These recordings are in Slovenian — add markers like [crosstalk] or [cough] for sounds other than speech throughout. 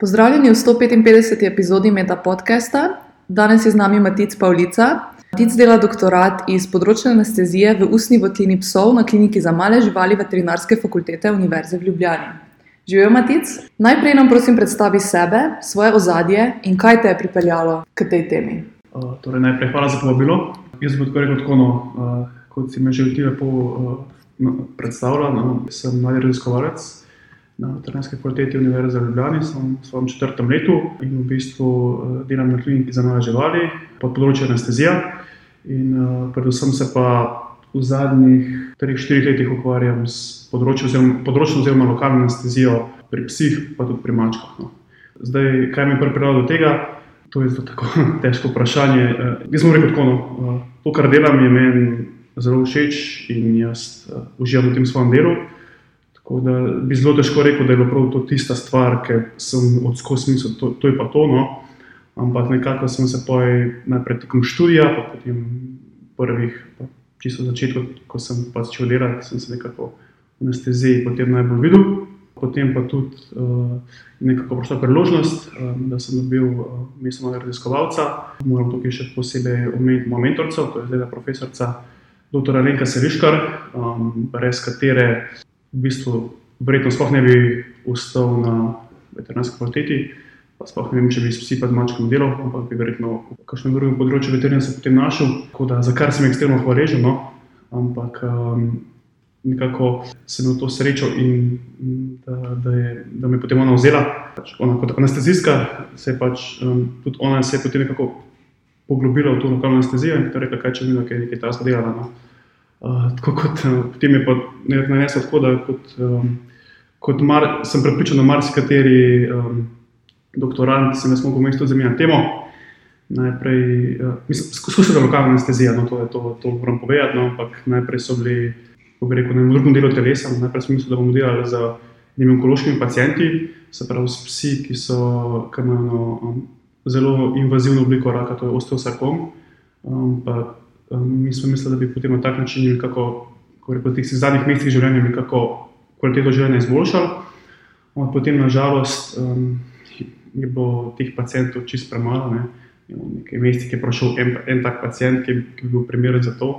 Pozdravljeni v 155. epizodi Meta podcasta. Danes je z nami Matic Pavlica. Matic dela doktorat iz področja anestezije v ustni votlini psov na kliniki za male živali veterinarske fakultete Univerze v Ljubljani. Živijo Matic? Najprej nam prosim predstavi sebe, svoje ozadje in kaj te je pripeljalo k tej temi. Uh, torej, najprej hvala za povabilo. Jaz bi tako rekel, tako, no, uh, kot si me že lepo uh, predstavljal, no, sem mladi raziskovalec na veterinarski fakulteti Univerze v Ljubljani, sem v svojem četrtem letu in v bistvu uh, delam na kliniki za male živali pod področjem anestezije. In uh, predvsem se pa v zadnjih 3-4 letih ukvarjam s področjem oziroma, oziroma lokalno anestezijo pri psih, pa tudi pri mačkah. No. Zdaj, kaj me je pripeljalo do tega? To je zelo [laughs] težko vprašanje. Uh, jaz rekel tako, no, uh, to, kar delam, je meni zelo všeč in jaz uh, uživam v tem svojem delu. Tako da bi zelo težko rekel, da je bilo prav to tista stvar, ki sem odskočil, mislil, to, to je pa to. No. Ampak nekako sem se poj najprej tekom študija, pa potem prvih, pa čisto začetku, ko sem pa začel delati, sem se nekako v anesteziji potem najbolj videl. Potem pa tudi uh, nekako prišla priložnost, um, da sem dobil uh, mesto mojega raziskovalca. Moram tukaj še posebej omeniti mojo mentorico, to je zdaj profesorica dr. Alenka Seliškar, um, brez katere v bistvu verjetno sploh ne bi ustal na veterinarski fakulteti. Pa sploh ne vem, če bi s psi pa z mačkami delal, ampak bi verjetno v kakšnem drugem področju veterinarja se potem našel. Tako da za kar sem ekstremno hvaležen. No? Ampak um, nekako sem imel to srečo in da, da, je, da me je potem ona vzela. Pač ona kot anestezijska se je pač um, tudi ona se je potem nekako poglobila v to lokalno anestezijo in rekla, kaj če mi nekaj, nekaj tasga delala. No. Uh, tako kot uh, potem je pa naneslo tako, da kot, um, kot mar, sem prepričan, da marsikateri um, doktorant se ne smo pomestili za mijo temo. Najprej, uh, skušali smo lokalno anestezijo, no, to, to, to moram povedati, no, ampak najprej so bili, kako bi rekel, na drugem delu telesa, najprej smo mislili, da bomo delali z onkološkimi pacijenti, se pravi s psi, ki so, ki imajo no, um, zelo invazivno obliko raka, to je osteosarkom. Um, pa, um, mi smo mislili, da bi potem na tak način, kako v teh zadnjih mesecih življenja, nekako kvaliteto življenja izboljšali. Um, potem, nažalost, um, je bilo teh pacijentov čist premalo. Ne. Nekaj mesecev je prišel en, en tak pacijent, ki, ki bi bil primeren za to.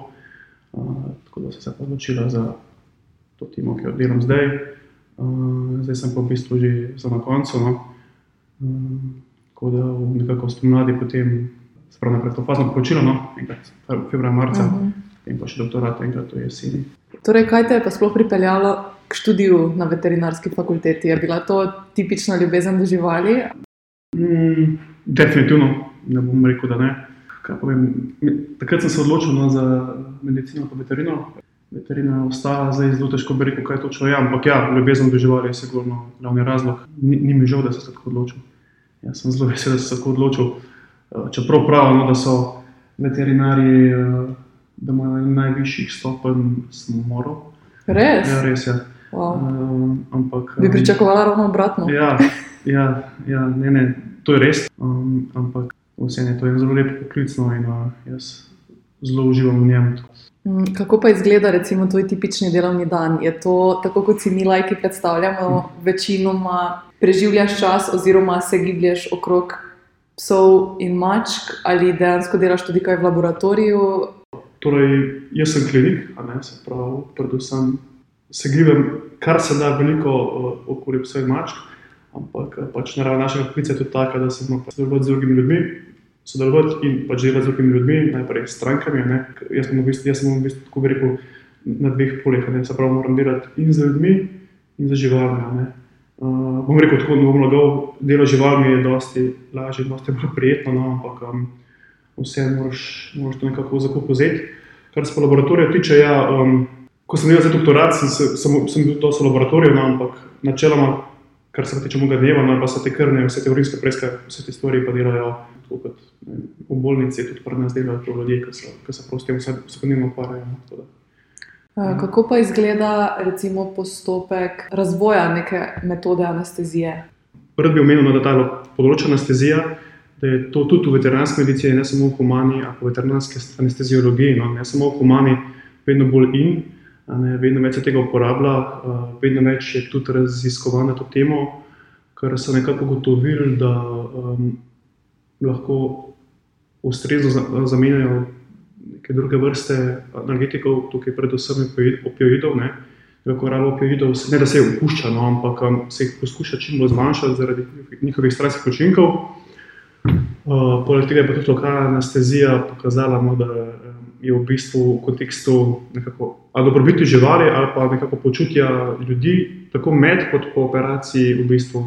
Uh, tako da sem se odločila za to timo, ki jo delam zdaj. Uh, zdaj sem pa v bistvu že na koncu. No. Uh, Tako da nekako spomladi, potem spravo naprej to fazno poročilo, no? enkrat februar, marca, uh -huh. in pa še doktorat, enkrat v jeseni. Torej, kaj te je pa sploh pripeljalo k študiju na veterinarski fakulteti? Je bila to tipična ljubezen do živali? Mm, definitivno, ne bom rekel, da ne. Takrat sem se odločil no, za medicino in veterino. Veterina ostala zdaj zelo težko bi rekel, kaj je točno. Ja, ampak ja, ljubezen do živali je sigurno glavni razlog. Ni, ni mi žal, da sem se tako odločil. Jaz sem zelo vesel, da sem se tako odločil. Eh, čeprav pravimo, da so veterinari, eh, da imajo najvišjih stopenj samomorov. Res? Ja, res je. Wow. Um, ampak, bi pričakovala ravno obratno. Ja, ja, ja ne, ne, to je res. Um, ampak vse je to je zelo lepo poklicno in uh, jaz zelo uživam v njem. Mm, kako pa izgleda, recimo, tvoj tipični delovni dan? Je to tako, kot si mi, lajki, predstavljamo, hmm. večinoma preživljaš čas, oziroma se giblješ okrog psov in mačk, ali dejansko delaš tudi kaj v laboratoriju? Torej, jaz sem klinik, ne se pravi, predvsem se gibljem, kar se da veliko okoli psov in mačk, ampak pač narava našega poklica je tudi taka, da se moramo sodelovati z drugimi ljudmi. Sodelovati in pač delati z drugimi ljudmi, najprej s strankami. Jaz sem v bistvu, jaz sem v bistvu tako rekel, na dveh poljih. Se pravi, moram delati in z ljudmi, in z živalmi. Uh, bom rekel, tako da bom lahko delo živalmi je dosti lažje, dosti bolj prijetno, no, ampak um, vse moraš, moraš to nekako zakupiti. Kar se pa laboratorija tiče, ja, um, ko sem delal za doktorat, sem, sem, sem bil to v laboratoriju, no, ampak načeloma, kar se tiče mojega dneva, no, pa se te krne, vse te urinske preske, vse te stvari pa delajo tako kot ne, v bolnici, tudi pri nas delajo to ljudje, ki se, ki se prosto tem vsakodnevno ukvarjajo. No, kako pa izgleda recimo, postopek razvoja neke metode anestezije? Prvi bi omenil, no, da je ta področje anestezije, da je to tudi v veterinarski medicini, ne samo v humani, ampak v veterinarski anesteziologiji, no, ne samo v humani, vedno bolj in, ne, vedno več se tega uporablja, uh, vedno več je tudi raziskovano to temo, ker so nekako ugotovili, da um, lahko ustrezno zamenjajo neke druge vrste analgetikov, tukaj predvsem opioidov. Ne, Kako rabo opioidov, ne da se jih opušča, no, ampak um, se jih poskuša čim bolj zmanjšati zaradi njihovih stranskih učinkov. Uh, poleg tega je pa tudi lokalna anestezija pokazala, no, da um, je v bistvu v kontekstu dobrobiti živali ali pa nekako počutja ljudi, tako med kot po operaciji, v bistvu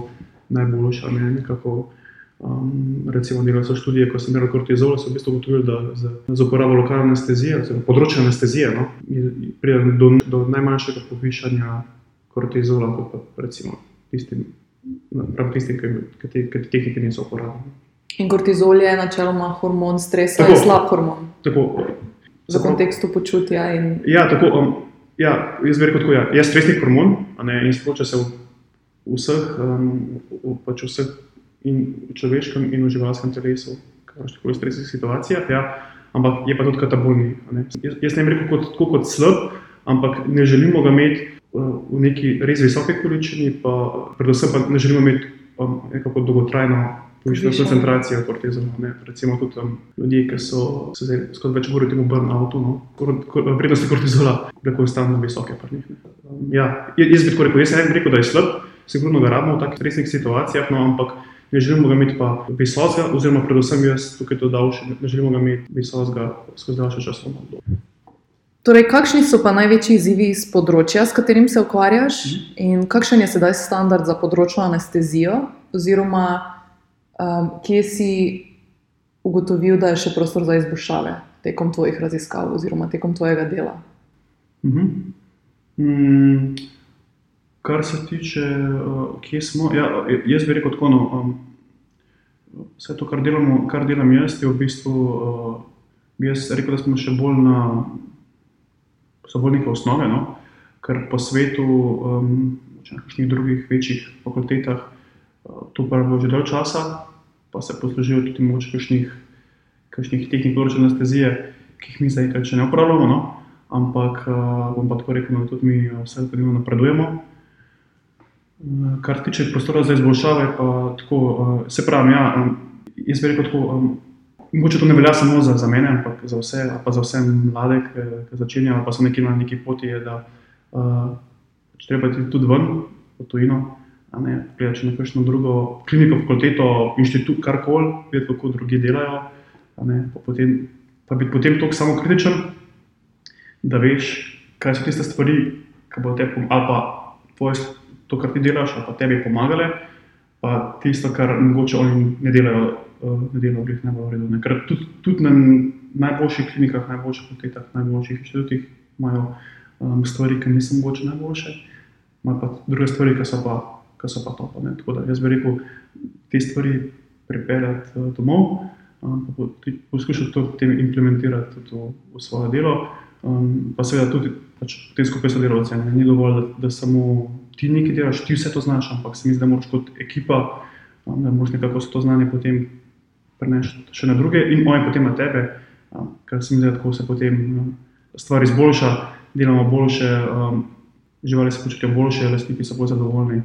najboljša. Ne, nekako, um, recimo, delali so študije, ko sem delal kortizol, so v bistvu ugotovili, da z, z uporabo lokalne anestezije, oziroma področja anestezije, no, pride do, do najmanjšega povišanja kortizola, kot pa recimo tistim, prav tistim, ki te, te tehnike niso uporabljali. In kortizol je načeloma hormon stresa, tako, slab hormon. Tako, v kontekstu počutja. In... Ja, tako, um, ja, jaz bi rekel, da ja. je stresni hormon ne, in splošno se v, v vseh, um, v, pač vseh in v človeškem in v živalskem telesu, kar je v stresnih situacijah, ja, ampak je pa tudi katabolni. Jaz, jaz ne bi rekel kot, kot slab, ampak ne želimo ga imeti uh, v neki res visoki količini, pa predvsem pa ne želimo imeti um, nekako dolgotrajno povišeno koncentracijo kortizona. Recimo tudi um, ljudje, ki so se zdaj skozi več ur temu burnoutu, no, vrednosti kortizola, da je konstantno visoke. Um, ja, jaz bi rekel, jaz ne bi rekel, da je slab, sigurno ga rabimo v takih resnih situacijah, no, ampak ne želimo ga imeti pa visokega, oziroma predvsem jaz tukaj to davšem, ne želimo ga imeti visokega skozi daljše časovno obdobje. Torej, kakšni so pa največji izzivi iz področja, s katerim se ukvarjaš, mhm. in kakšen je sedaj standard za področno anestezijo, oziroma Um, kje si ugotovil, da je še prostor za izboljšave tekom tvojih raziskav oziroma tekom tvojega dela? Uh -huh. mm, kar se tiče, uh, kje smo, ja, jaz bi rekel tako. No, um, vse to, kar, delamo, kar delam jaz, je v bistvu. Uh, jaz rekel, da smo še bolj na. So bolj neke osnove, no? ker po svetu, um, na kakšnih drugih večjih fakultetah, to pa je bilo že dolgo časa, pa se poslužijo tudi moč kakšnih, kakšnih tehnik določene anestezije, ki jih mi zdaj še ne uporabljamo. No? Ampak uh, bom pa tako rekel, da tudi mi vse napredujemo. Kar tiče prostora za izboljšave, pa tako, uh, se pravi, ja, jaz bi rekel tako. Mogoče to ne velja samo za, za mene, ampak za vse, pa za vse mlade, ki začenjajo, pa so neki na neki poti, je, da uh, treba iti tudi ven, v tujino, Prijeti na kakšno drugo kliniko, fakulteto, inštitut, karkoli, videti, kako drugi delajo. Pa, potem, pa biti potem tako samo kritičen, da veš, kaj so tiste stvari, ki bo te pomagale, ali pa tvoje, to, kar ti delaš, ali pa tebi pomagale, pa tisto, kar mogoče oni ne delajo, eh, ne delajo v najbolj redu. Ker tudi, tudi na najboljših klinikah, najboljših fakultetah, najboljših inštitutih imajo um, stvari, ki niso mogoče najboljše, imajo pa druge stvari, ki so pa ki so pa to. Tako da jaz bi rekel, te stvari pripeljati uh, domov, pa poskušati to potem implementirati v, v svoje delo. Um, pa seveda tudi pač, skupaj sodelavce. Ni dovolj, da, da samo ti nekaj delaš, ti vse to znaš, ampak se mi zdi, da moraš kot ekipa, da moraš nekako to znanje potem prenesti še na druge in oni potem na tebe, ker se mi zdi, da tako se potem stvar izboljša, delamo boljše, živali se počutijo boljše, lastniki so bolj zadovoljni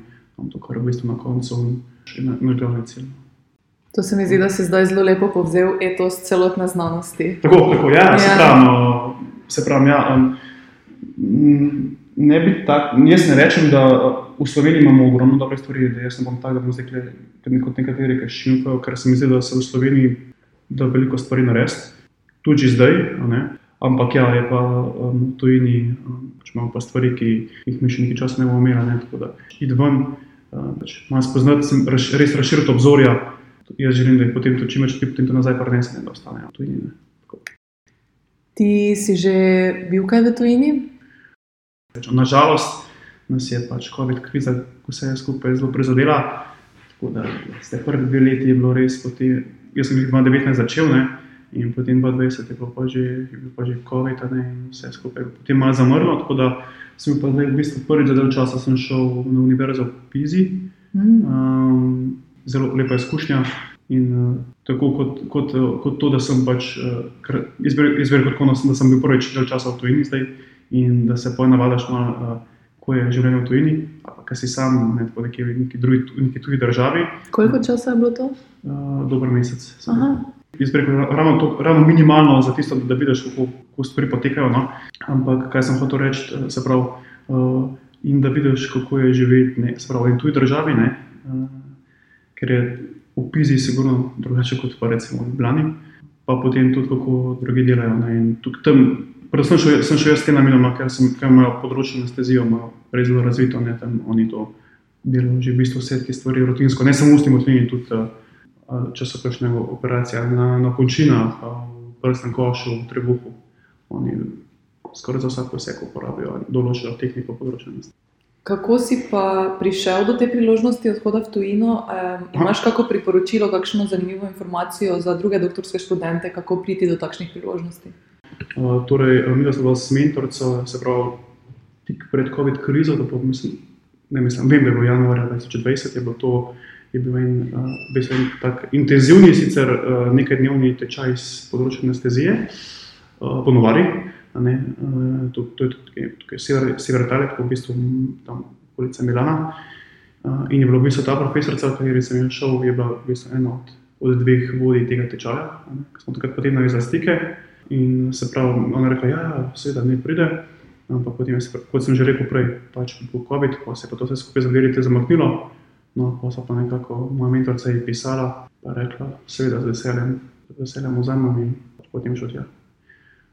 to, kar je v bistvu na koncu še na glavni cilj. To se mi zdi, da si zdaj zelo lepo povzel etos celotne znanosti. Tako, tako ja, ja. se pravi. No, se pravi ja, um, ne tak, jaz ne rečem, da v Sloveniji imamo ogromno dobre stvari, da jaz ne bom tak, da bom zdaj kot nekateri, ki šimfajo, ker se mi zdi, da se v Sloveniji da veliko stvari narediti, tudi zdaj. Ampak ja, je pa um, tujini, um, pač imamo pa stvari, ki jih mi še nekaj časa ne bomo imeli. Ne, tako da id ven. Eh, pač malo spoznati, sem res razširil obzorja. Jaz želim, da jih potem to čim več ti potem to nazaj prenesem, da ostanejo v tujini. Ti si že bil kaj v tujini? Nažalost, nas je pač COVID kriza, ko se je skupaj zelo prizadela. Tako da ste prvi dve leti je bilo res, potem, jaz sem jih 2019 začel. Ne? In potem 2020 je bilo pa že, je bil pa že COVID, ne, in vse skupaj je potem malo zamrlo sem pa zdaj v bistvu prvič za del časa šel na univerzo v Pizi. Um, zelo lepa izkušnja. In uh, tako kot, kot, kot to, da sem pač uh, kot konos, da sem bil prvič del časa v tujini zdaj in da se poenavadaš malo uh, kako je življenje v tujini, kaj si sam ne, v neki, neki, drugi, neki tuji državi. Koliko časa je bilo to? Uh, dober mesec. Jaz rekel, ravno, to, ravno minimalno za tisto, da vidiš, kako, kako stvari potekajo. No? Ampak kaj sem hotel reči, se pravi, uh, in da vidiš, kako je živeti ne, pravi, v tuji državi, ne, uh, ker je v Pizi sigurno drugače kot pa recimo v Ljubljani, pa potem tudi kako drugi delajo. Predvsem sem šel jaz s tem namenom, no, ker sem imel področje anestezijo, malo res zelo razvito, ne tam oni to delajo že v bistvu vse te stvari rutinsko, ne samo ustni motvini, tudi uh, če so kakšne operacije na, na končinah, uh, v prsnem košu, v trebuhu. Oni skoraj za vsak poseg uporabljajo določeno tehniko področja anestezije. Kako si pa prišel do te priložnosti odhoda v tujino? Um, imaš kako priporočilo, kakšno zanimivo informacijo za druge doktorske študente, kako priti do takšnih priložnosti? Uh, torej, mi smo s mentorico, se pravi, tik pred COVID krizo, da mislim, ne mislim, vem, da je bilo januarja 2020, je, bilo to, je bil en, uh, en tak intenzivni, sicer uh, nekaj dnevni tečaj iz področja anestezije, uh, ponovari. Ne, uh, to, to je tudi tukaj, sever, sever Italije, tako v bistvu tam okolica Milana. Uh, in je bila v bistvu ta profesorica, v kateri sem šel, je bila v bistvu ena od, od dveh vodij tega tečaja, ki smo takrat potem navezali stike. In se pravi, ona je rekla, da ja, seveda ne pride. Ampak potem, je, kot sem že rekel prej, pač po COVID, ko se je to vse skupaj zavirite zamaknilo. No, pa so pa nekako moja mentorica je pisala, pa rekla, seveda z veseljem, z veseljem vzamem in potem šel tja.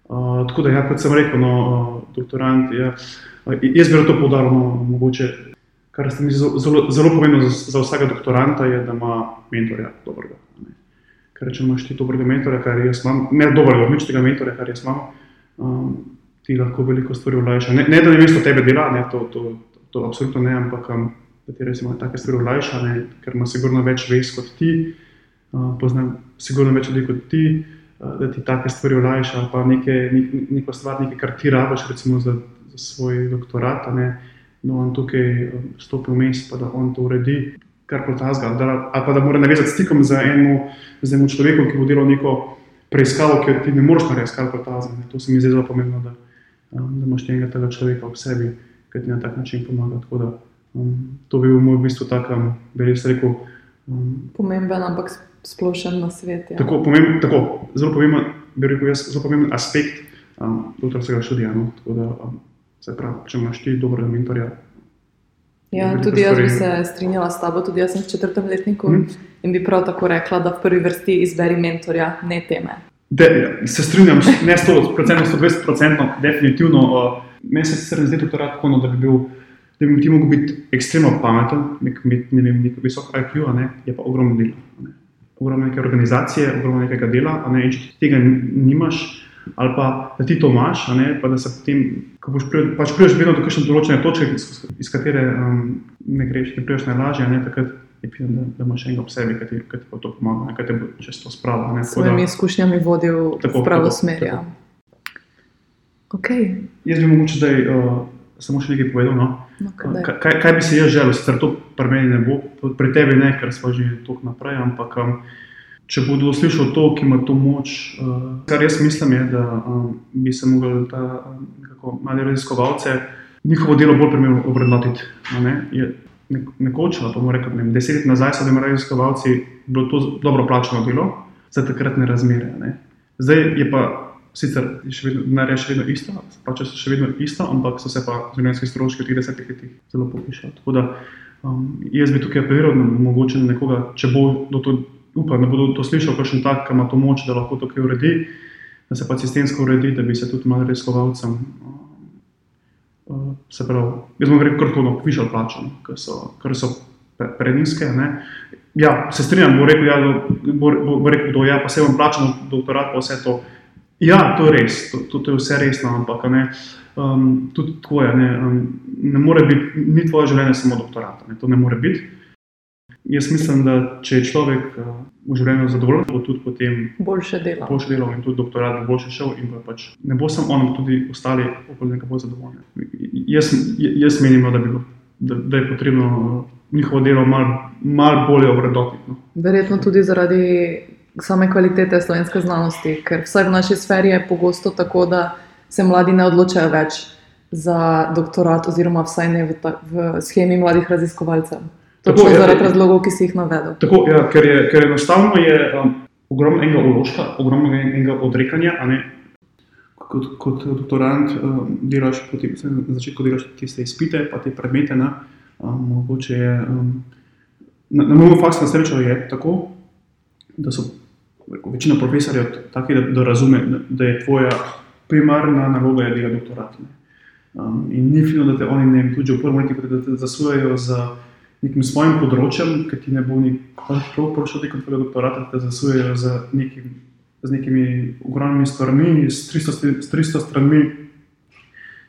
Uh, tako da, ja, kot sem rekel, no, uh, doktorant, ja, uh, jaz bi to podaril, no, mogoče, kar se mi zdi zelo, zelo pomembno za, za vsakega doktoranta, je, da ima mentorja dobrega. Ne. Ker če imaš ti dobrega mentorja, kar jaz imam, ne dobrega, nič tega mentorja, kar jaz imam, um, ti lahko veliko stvari olajša. Ne, ne da ne mesto tebe dela, ne, to, to, to, to absolutno ne, ampak um, da ti res ima take stvari olajša, ne, ker ima sigurno več vez kot ti, uh, pozna sigurno več ljudi kot ti. Eh, da ti take stvari olajša, pa neke, nek, neko stvar, nekaj, kar ti rabiš, recimo za, za svoj doktorat. No, on tukaj eh, stopi vmes, pa da on to uredi, kar kot azga. Ali pa da mora navezati stikom z enim človekom, ki bo delal neko preiskavo, ki ti ne moreš narediti, kar kot azga. To se mi zdi zelo pomembno, da, eh, da imaš tega tega človeka v sebi, ki ti na tak način pomaga. Da, um, to bi bil moj v bistvu tak, um, bi res rekel. Um, Pomemben, ampak splošen na svet. Ja. Tako, pomemben, tako, zelo, pomemben, rekel, jaz, zelo pomemben aspekt um, doktorskega študija. No? Tako da, um, pravi, če imaš ti dobrega mentorja. Ja, tudi jaz bi se strinjala s tabo, tudi jaz sem v četrtem letniku mm. in bi prav tako rekla, da v prvi vrsti izberi mentorja, ne teme. De, se strinjam, ne 100%, 120%, definitivno. Uh, meni se sicer ne zdi doktorat tako, no, da bi bil da bi ti lahko biti ekstremno pameten, nek, ne vem, neko visoko IQ, ne, je pa ogromno dela. Ne. Ogromno neke organizacije, ogromno nekega dela, ne, in če tega nimaš, ali pa da ti to imaš, ne, pa da se potem, ko boš prijel, pač priješ vedno do kakšne določene točke, iz, iz katere um, ne greš, ne priješ najlažje, ne, takrat je prijel, da, da imaš enega v sebi, ki ti, ki ti to pomaga, ne, ki te bo čez to spravil. S svojimi izkušnjami vodil tako, v pravo smer. Ja. Okay. Jaz bi mogoče zdaj uh, samo še nekaj povedal. No. No, kaj, kaj bi si jaz želel, sicer to pri meni ne bo, pri tebi ne, ker smo že tako naprej. Ampak um, če bodo slišali to, ki ima to moč, uh, kar jaz mislim, je, da um, bi se mogli ta um, mali raziskovalce njihovo delo bolj primerno obrednotiti. Ne? Nekoč, pa bomo rekli, ne, deset let nazaj so bili raziskovalci, bilo to dobro plačeno delo za takratne razmere. Ne? Zdaj je pa sicer je še vedno, še vedno isto, pač so še vedno isto, ampak so se pa življenjski stroški v 30 letih zelo povišali. Um, jaz bi tukaj apeliral mogoče na nekoga, če bo to, upam, da bodo to slišali, kakšen tak, ki ima to moč, da lahko to kaj uredi, da se pa sistemsko uredi, da bi se tudi malo reskovalcem. Uh, se pravi, jaz bom rekel, kar tako povišal plačo, ker so, so preniske. Ja, se strinjam, bo rekel, ja, bo, bo, bo rekel, da ja, pa se vam plačamo doktorat, pa vse to. Ja, to je res, to, to, to je vse resno, ampak ne, um, tudi tvoje. Ne, um, ne more biti, ni tvoje življenje samo doktorat, ne, to ne more biti. Jaz mislim, da če je človek uh, v življenju zadovoljen, bo tudi potem boljše delal. Boljše delal in tudi doktorat bo boljše šel. Pač ne bo samo on, tudi ostali okolje bo zadovoljni. Jaz, jaz menim, da, bi, da, da je potrebno uh, njihovo delo malo mal bolje obredotiti. No. Verjetno tudi zaradi same kvalitete slovenske znanosti, ker vsaj v naši sferi je pogosto tako, da se mladi ne odločajo več za doktorat, oziroma vsaj ne v, ta, v schemi mladih raziskovalcev. Tako, ja. zaradi razlogov, ki si jih navedel. Tako, ja, ker, je, ker enostavno je um, ogromno enega uložka, ogromno enega odrekanja. a ne. Kot, kot doktorant um, delaš, potem, na začetku delaš tiste izpite, pa te predmete. Ne, um, mogoče je, um, na, na mojem faksu na srečo je tako, da so rekel, večina profesorjev taki, da, da razume, da, da je tvoja primarna naloga je dela doktorat. Ne. Um, in ni fino, da te oni ne vem, tudi že v prvem letu, da te zasujejo z nekim svojim področjem, ki ti ne bo nikoli prišel tekom tvojega doktorata, da te zasujejo z, nekim, z nekimi ogromnimi stvarmi, s 300, st- s 300 stranmi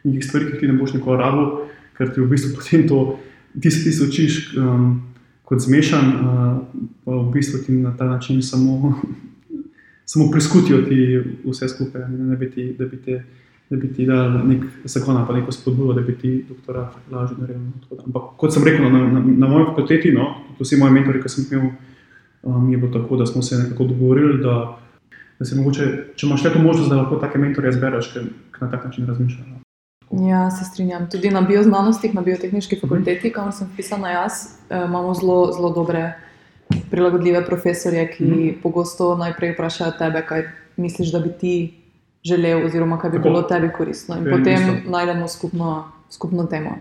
nekih stvari, ki ti ne boš nikoli rabil, ker ti v bistvu [laughs] potem to, ti se ti se učiš um, kot zmešan, uh, pa v bistvu ti na ta način samo, [laughs] samo preskutijo ti vse skupaj, ne, da bi ti, da bi te da bi ti dal nek zakon ali pa neko spodbudo, da bi ti doktorat lažje naredil. Ampak kot sem rekel, na, na, na mojem fakulteti, no, tudi vsi moji mentori, ki sem jih imel, um, je bilo tako, da smo se nekako dogovorili, da, da se mogoče, če imaš le to možnost, da lahko take mentorje zbereš, ker, ker na tak način razmišljaš. no. Ja, se strinjam. Tudi na bioznanostih, na biotehnički fakulteti, kamor sem pisana jaz, eh, imamo zelo, zelo dobre, prilagodljive profesorje, ki Mhm. pogosto najprej vprašajo tebe, kaj misliš, da bi ti želel, oziroma kaj bi Tako. bilo tebi koristno. In je potem isto. najdemo skupno, skupno temo.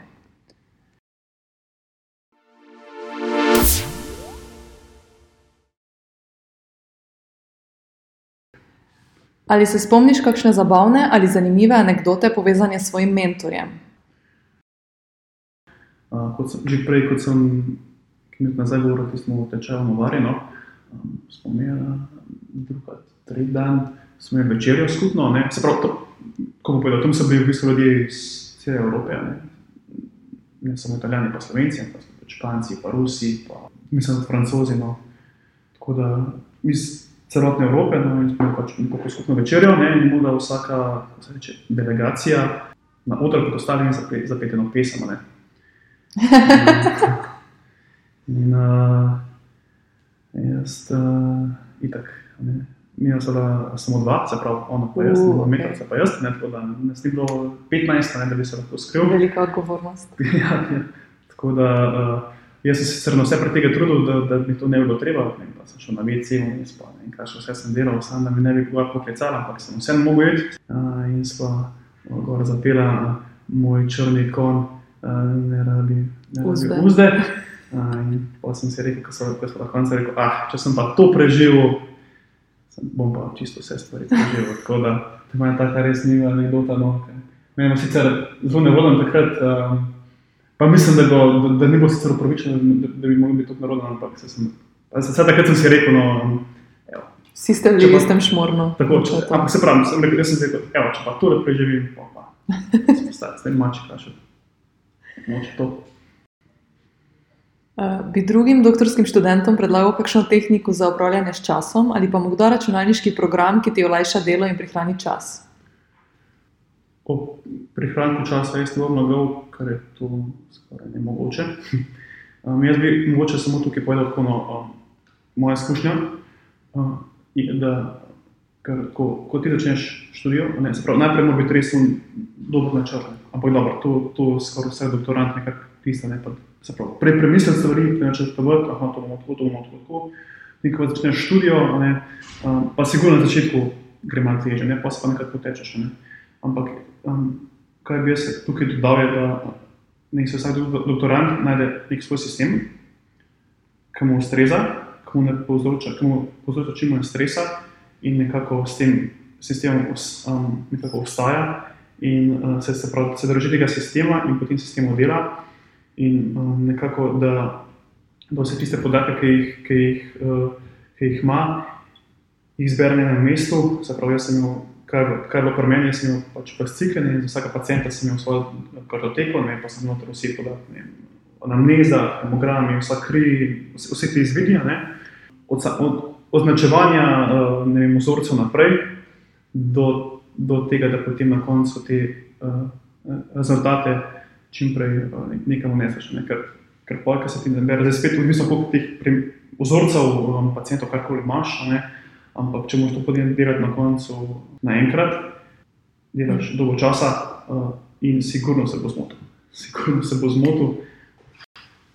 Ali se spomniš kakšne zabavne ali zanimive anekdote povezane s svojim mentorjem? Uh, kot sem, že prej, kot sem nekaj nazaj govoril, smo v Novarino, um, smo imeli druga, tretji dan, smo imeli večerjo skupno. Ne, se pravi, to, ko bom povedal, tam so bili v bistvu ljudje iz cele Evrope, ne, ne samo italijani, pa slovenci, so tudi španci, pa rusi, pa mislim, da francozi. No. Tako da iz celotne Evrope, no, in smo pač neko skupno večerjo, ne, in mu da vsaka kako reče, delegacija na oder postavljena za, pe- za peteno pesem. ne. [laughs] In uh, jaz, uh, itak, ne, mi smo bila samo dva, se pravi, ona pa jaz, Uh, ok. Mekalca pa jaz, ne, tako da nas ni bilo 15, a ne, da bi se lahko skril. Velika odgovornost. [laughs] ja, ja. Tako da uh, jaz sem se na vse pred tega trudil, da, da mi to ne bi bilo treba, ne, pa sem šel na WC in spal, ne, kaj še vse sem delal, sam da mi ne bi koga poklicala, ampak sem vseeno mogel iti uh, in sva uh, gor zapela uh, moj črni kon, uh, ne rabi, ne rabi Uzde. uzde. Uh, in pa sem si rekel, ko so na koncu rekel, ah, če sem pa to preživel, sem, bom pa čisto vse stvari preživel. Tako da to je taka res ni anekdota. No, ker Meni je sicer zelo nevoden takrat, um, pa mislim, da, go, da, da ni bilo sicer upravičeno, da, da bi mogel biti tako naroden, ampak se sem, se, takrat sem si rekel, no, evo, Vsi ste Če bili istem šmornu. tako, če, ampak se pravi, sem rekel, jaz sem rekel, evo, če pa tole preživim, pa [laughs] pa, sem star, zdaj mači kaše. Moče to. Uh, bi drugim doktorskim študentom predlagal kakšno tehniko za upravljanje s časom ali pa morda računalniški program, ki ti olajša delo in prihrani čas? O prihranku časa jaz ne bom lagal, ker je to skoraj nemogoče. Um, [laughs] jaz bi mogoče samo tukaj povedal, tako, no, um, moja izkušnja. Um, je, da, ker, ko, ko ti začneš študijo, ne, se pravi, najprej mora biti res dober načrt. ne. Ampak dobro, to, to skoraj vsak doktorant nekako pisa. Ne, pa, se pravi, prej premisliti stvari, prej načrtovati, aha, to bomo tako, to bomo tako. ko začneš študijo, ne, um, pa sigurno na začetku gre malo teže, ne, pa se pa nekako potečeš. Ne. Ampak um, kaj bi jaz tukaj dodal, je, da nek se vsak dok- doktorant najde nek svoj sistem, ki mu ustreza, ki mu ne povzroča, ki mu povzroča čim manj stresa in nekako s tem sistemom um, nekako obstaja in uh, se, se, pravi, se drži tega sistema in potem sistemu dela in um, nekako, da, da vse tiste podatke, ki jih, ki jih, uh, ki jih ima, jih zbere na enem mestu. Se pravi, jaz sem imel, kar, kar je bilo pri meni, jaz sem imel pač fasciklen in za vsakega pacijenta sem imel svojo kartoteko, ne, pa sem noter vsi podatki, ne, anamneza, hemogrami, vsa kri, vse, vse te izvidi, ne, od, od označevanja uh, ne vem, vzorcev naprej do, do tega, da potem na koncu te uh, rezultate čim prej uh, nekam uneseš. Ne, ker, ker pol, ki se ti nabere, zdaj spet odvisno, koliko teh vzorcev um, pacijentov karkoli imaš, ne, ampak če moraš to potem delati na koncu naenkrat, delaš dolgo časa uh, in sigurno se bo zmotil. Sigurno se bo zmotil.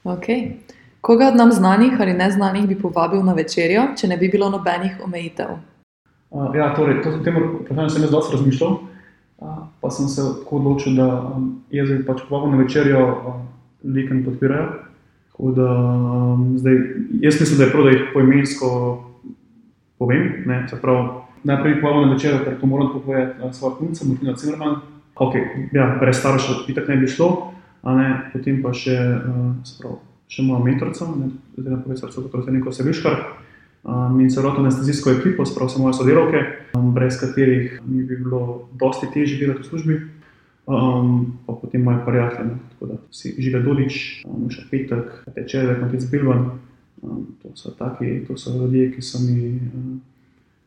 Okay. Koga od nam znanih ali neznanih bi povabil na večerjo, če ne bi bilo nobenih omejitev? Uh, ja, torej, to, tem vprašanjem sem jaz dosti razmišljal, pa sem se tako odločil, da um, jaz bi pač povabil na večerjo ljudi, ki me podpirajo. Da, um, zdaj, jaz mislim, da je prav, da jih poimensko povem. Ne, prav, najprej povabil na večerjo, ker to moram povedati uh, svojo punco, Martina Cimerman. Okay, ja, brez staršev itak ne bi šlo, potem pa še, uh, prav, še moja mentorica, zdaj na profesorico, kot je neko sebiškar um, in celotno anestezijsko ekipo, sprav so moje sodelavke, um, brez katerih mi bi bilo dosti težje delati v službi. Um, pa potem moje prijatelje, tako da si žive Dodič, um, še Petek, Tečeve, Matic Bilban. Um, to so taki, to so ljudje, ki so mi, um,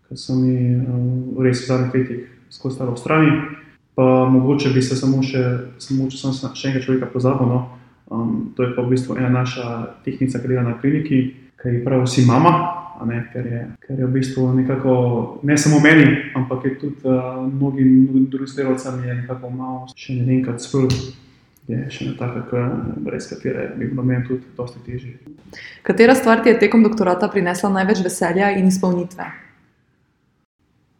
ki so mi um, res v zadnjih letih skozi staro strani. Pa mogoče bi se samo še, samo če sem še enega človeka pozabil, no, um, to je pa v bistvu ena naša tehnica, ki dela na kliniki, ki je prav vsi mama, ne, ker, je, ker je v bistvu nekako, ne samo meni, ampak je tudi uh, mnogim drugim sodelavcem nekako malo še ne vem, kaj sploh. Je še ena taka, brez katere bi bilo meni tudi dosti težje. Katera stvar ti je tekom doktorata prinesla največ veselja in izpolnitve?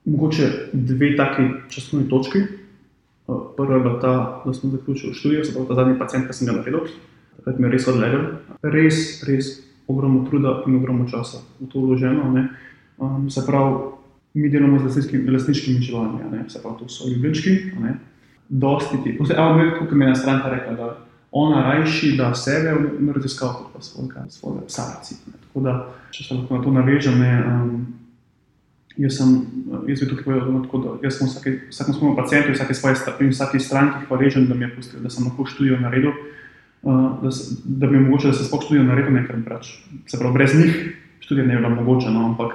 Mogoče dve taki časovni točki. Prva je bila ta, da sem zaključil študijo, se pravi ta zadnji pacient, ki sem ga naredil. Takrat mi je res odlegel. Res, res ogromno truda in ogromno časa v to vloženo. Um, se pravi, mi delamo z lastniškimi živalmi, se pravi, to so ljubljenčki. Dosti ti, let, kot mi je ena stranka rekla, da ona rajši da sebe v raziskav, kot pa svojega, svojega psa. Tako da, če se lahko na to navežem, ne, um, jaz sem, jaz bi tukaj povedal, tako, da jaz sem vsakem svojemu pacientu, vsake svoje vsake stranki hvaležen, da mi je pustil, da sem lahko študijo naredil da, se, da bi mogoče, da se sploh študijo naredil nekaj preveč. Se pravi, brez njih študija ne bi bila mogoče, no, ampak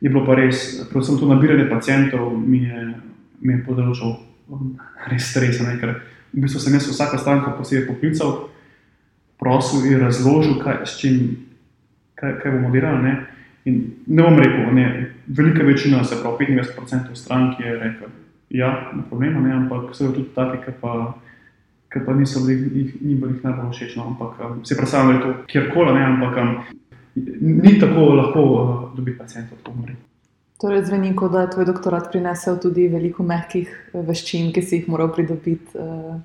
je bilo pa res, predvsem to nabiranje pacijentov mi je, mi je področil um, res stresa, ne, ker v bistvu sem jaz vsaka stranka posebej poklical, prosil in razložil, kaj, s čim, kaj, kaj bomo delali. Ne. In ne bom rekel, ne, velika večina, se pravi 95% strank je rekel, ja, ne problema, ne, ampak so tudi taki, ki pa ki pa niso bili, jih, ni bilo jih najbolj všeč. No, ampak um, se je to kjerkoli, ampak um, ni tako lahko uh, dobiti pacijentov, tako umri. Torej, zveni, kot da je tvoj doktorat prinesel tudi veliko mehkih eh, veščin, ki si jih moral pridobiti. Uh...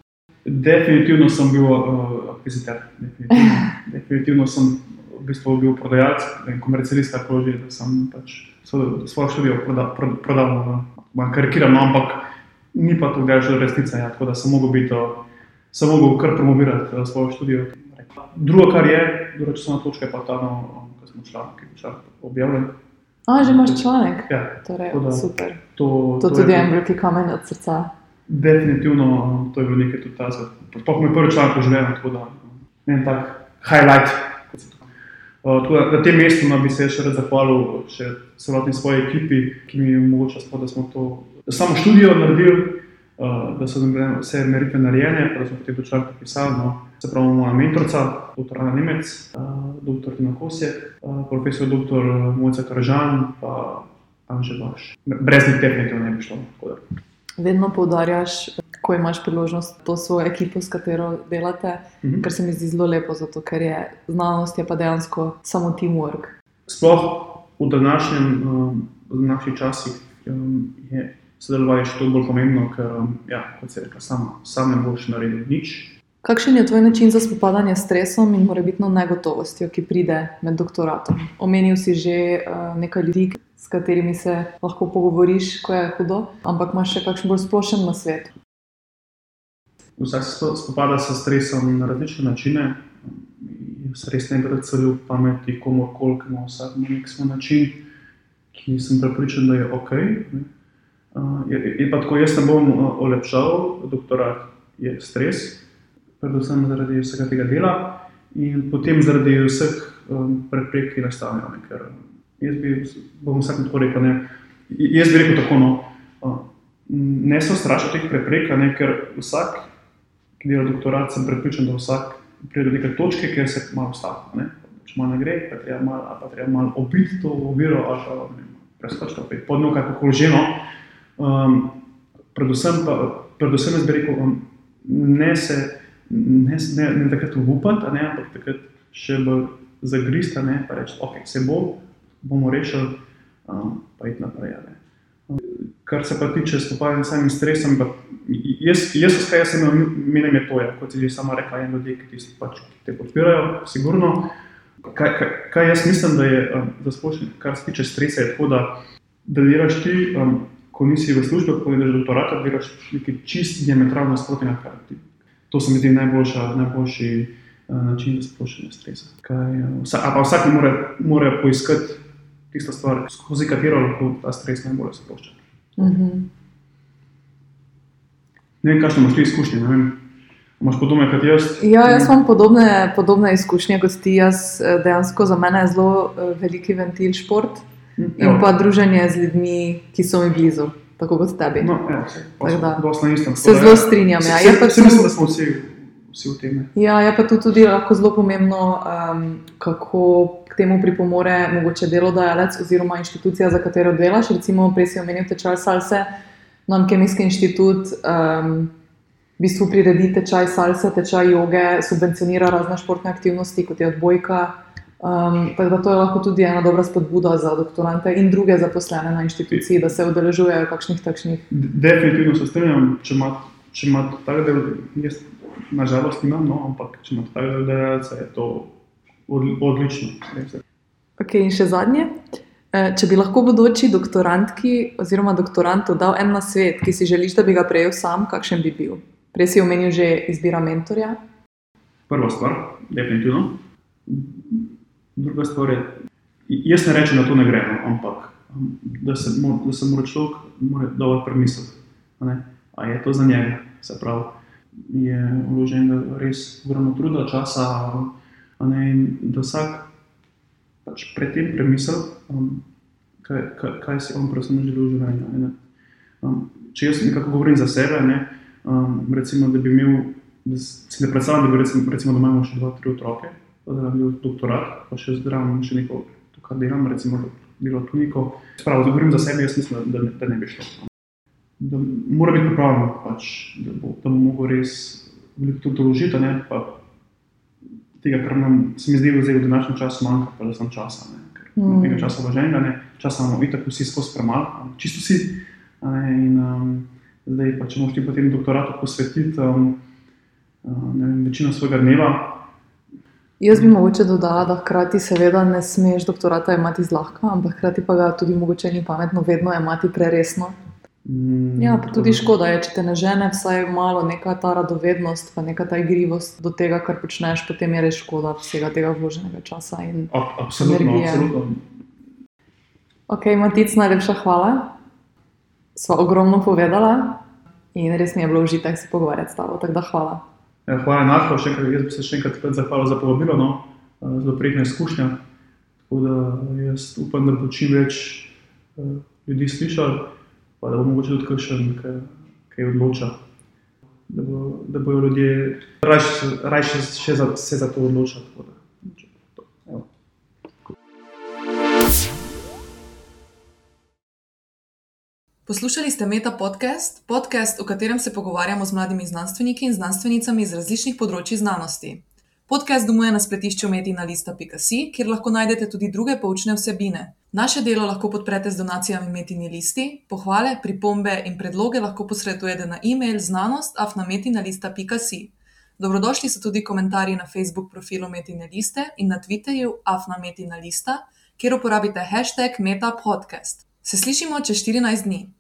Definitivno sem bil uh, akviziter. Definitivno. [laughs] Definitivno sem v bistvu bil prodajalec komercialist, tako že, da sem pač svojo študijo prodal, prodal, prodal karikiram, no, ampak ni pa to, da je že resnica. Ja, tako da sem mogel biti. Uh, sem mogel kar promovirati uh, svojo študijo. Drugo, kar je, druga časovna točka, je pa ta, no, ki smo članek, ki je objavljen. A, že imaš članek? Ja, torej, da, super. To, to, to tudi je en veliki kamen od srca. Definitivno, to je bilo nekaj tudi tazga. Sploh mi je prvi članek poživljen, tako da en tak highlight. Uh, na tem mestu no, bi se še rad zahvalil še celotni svoji ekipi, ki mi je omogočila, da smo to samo študijo naredili, uh, da so bile vse meritve narejene, pa da smo potem to črto pisali. No. Se pravi, moja mentorica, dr. Ana Nemec, uh, dr. Tina Kosjek, uh, profesor dr. Mojca Kržan, pa Anže Baš. Brez njih definitivno ne bi šlo. Vedno poudarjaš, ko imaš priložnost to svojo ekipo, s katero delate, mhm. -huh. kar se mi zdi zelo lepo, zato ker je znanost je pa dejansko samo teamwork. Sploh v današnjem, um, v naših časih um, je sodelovanje še toliko bolj pomembno, ker, ja, kot se reče, sam, sam ne boš naredil nič. Kakšen je tvoj način za spopadanje s stresom in morebitno negotovostjo, ki pride med doktoratom? Omenil si že uh, nekaj ljudi, s katerimi se lahko pogovoriš, ko je hudo, ampak imaš še kakšen bolj splošen na svet? Vsak se spopada s stresom na različne načine. Res ne rad celil pameti komorkoli, ki ima vsak na nek svoj način, ki sem prepričan, da je ok. Ne? Je, je pa tako, jaz ne bom olepšal, doktorat je stres, predvsem zaradi vsega tega dela in potem zaradi vseh um, preprek, ki nastanejo. Ker jaz bi, bom vsak tako rekel, ne, jaz bi rekel tako, no, ne se strašiti teh preprek, ne, ker vsak, ki dela doktorat, sem prepričan, da vsak pride do neke točke, kjer se malo ustavi. Če malo ne gre, pa treba malo mal obiti to oviro ali pa preskočiti opet pod njo, kako že no. Um, predvsem, pa, predvsem jaz bi rekel, um, ne se, ne, ne, ne takrat upati, ampak takrat še bolj zagrista, ne, pa reči, ok, se bo, bomo rešili, um, pa iti naprej. Ne. Kar se pa tiče spopadanja s samim stresom, jaz, jaz, jaz sem imel, menim je to, ja, kot si že sama rekla, en ljudi, ki, pač, ki te podpirajo, sigurno. Kaj, kaj, kaj jaz mislim, da je um, za splošno, kar se tiče stresa, je to, da, da delaš ti, um, ko nisi v službi, ko ideš do doktorata, delaš nekaj čist diametralno nasprotnega, kar ti. To se mi zdi najboljša, najboljši uh, način za sproščanje stresa. Kaj, uh, vsa, a pa vsak mora, mora poiskati tisto stvar, skozi katero lahko ta stres najbolj sprošča. Mm -hmm. Ne vem, kakšne imaš ti izkušnje. Imáš podobne kot jaz? Ja, jaz imam podobne, podobne izkušnje kot ti. Jaz, eh, dejansko za mene je zelo uh, veliki ventil šport mm, in pa druženje z ljudmi, ki so mi blizu, tako kot tebi. No, ja, se, pa, istem, se zelo strinjam. Ja. Se, se, se, mislim, da smo vsi vsi v tem. Ja, je pa tu tudi lahko zelo pomembno, um, kako k temu pripomore mogoče delodajalec oziroma inštitucija, za katero delaš. Recimo, prej si omenil tečaj salse, non-kemijski inštitut. Um, V bistvu priredi tečaj salsa, tečaj joge, subvencionira razne športne aktivnosti, kot je odbojka. Um, tako da to je lahko tudi ena dobra spodbuda za doktorante in druge zaposlene na inštituciji, da se udeležujejo kakšnih takšnih. Definitivno se strinjam, če imate tako del, jaz nažalost imam, no, ampak če imate tako delavce, je to odlično. Okay, in še zadnje. E, če bi lahko bodoči doktorantki oziroma doktorantu dal en na svet, ki si želiš, da bi ga prejel sam, kakšen bi bil? Prej si omenil že izbira mentorja. Prva stvar, definitivno. Druga stvar je, jaz ne rečem, da to ne gre, no, ampak da se, da se mora človek dobro premisliti. Ali je to za njega, se pravi je vložen res ogromno truda, časa, ne, da vsak pač predtem premisli, um, kaj, kaj, kaj si on pravzaprav želi v življenju. Um, če jaz nekako govorim za sebe, ne, um, recimo, da bi imel, da si ne predstavljam, da bi recimo, recimo, da imamo še dva, tri otroke, bil doktorat, pa še zdravo, še neko, to, kar delam, recimo, bilo tu neko. Spravo, da govorim za sebe, jaz mislim, da, da ne bi šlo da mora biti pripravljen, pač, da, bo, da bo mogel res veliko tudi doložiti. Ne, tega, kar nam se mi zdi, da v današnjem času manjka, pa da sem časa. Ne, mm. Nekaj časa vloženega, ne, časa imamo itak vsi skozi premalo, čisto vsi. Ne, in, um, zdaj, pa, če moš ti potem doktoratu posvetiti um, ne, večino svojega dneva. Jaz bi mogoče dodala, da hkrati seveda ne smeš doktorata imati zlahka, ampak hkrati pa ga tudi mogoče ni pametno vedno imati preresno. Mm, ja, pa tudi škoda je, če te ne žene, vsaj malo neka ta radovednost, pa neka ta igrivost do tega, kar počneš, potem je res škoda vsega tega vloženega časa in absolutno, energije. Absolutno. Ok, Matic, najlepša hvala. Sva ogromno povedala in res mi je bilo užitek se pogovarjati s tabo. Tako da hvala. Ja, hvala, Nahlo, še enkrat, jaz bi se še enkrat zahvalil za povabilo, no? zelo prijetna izkušnja. Tako da jaz upam, da bo čim več uh, ljudi slišal pa da bo mogoče tudi kakšen, ki odloča. Da, bo, da bojo ljudje raje še za, se za to odločili. Poslušali ste Meta podcast, podcast, v katerem se pogovarjamo z mladimi znanstveniki in znanstvenicami iz različnih področji znanosti. Podcast domuje na spletišču metina.lista.si, kjer lahko najdete tudi druge poučne vsebine. Naše delo lahko podprete z donacijami Metini listi, pohvale, pripombe in predloge lahko posredujete na e-mail znanost.afnametina.si. Dobrodošli so tudi komentarji na Facebook profilu Metine liste in na Twitterju afnametina lista, kjer uporabite hashtag metapodcast. Se slišimo čez 14 dni.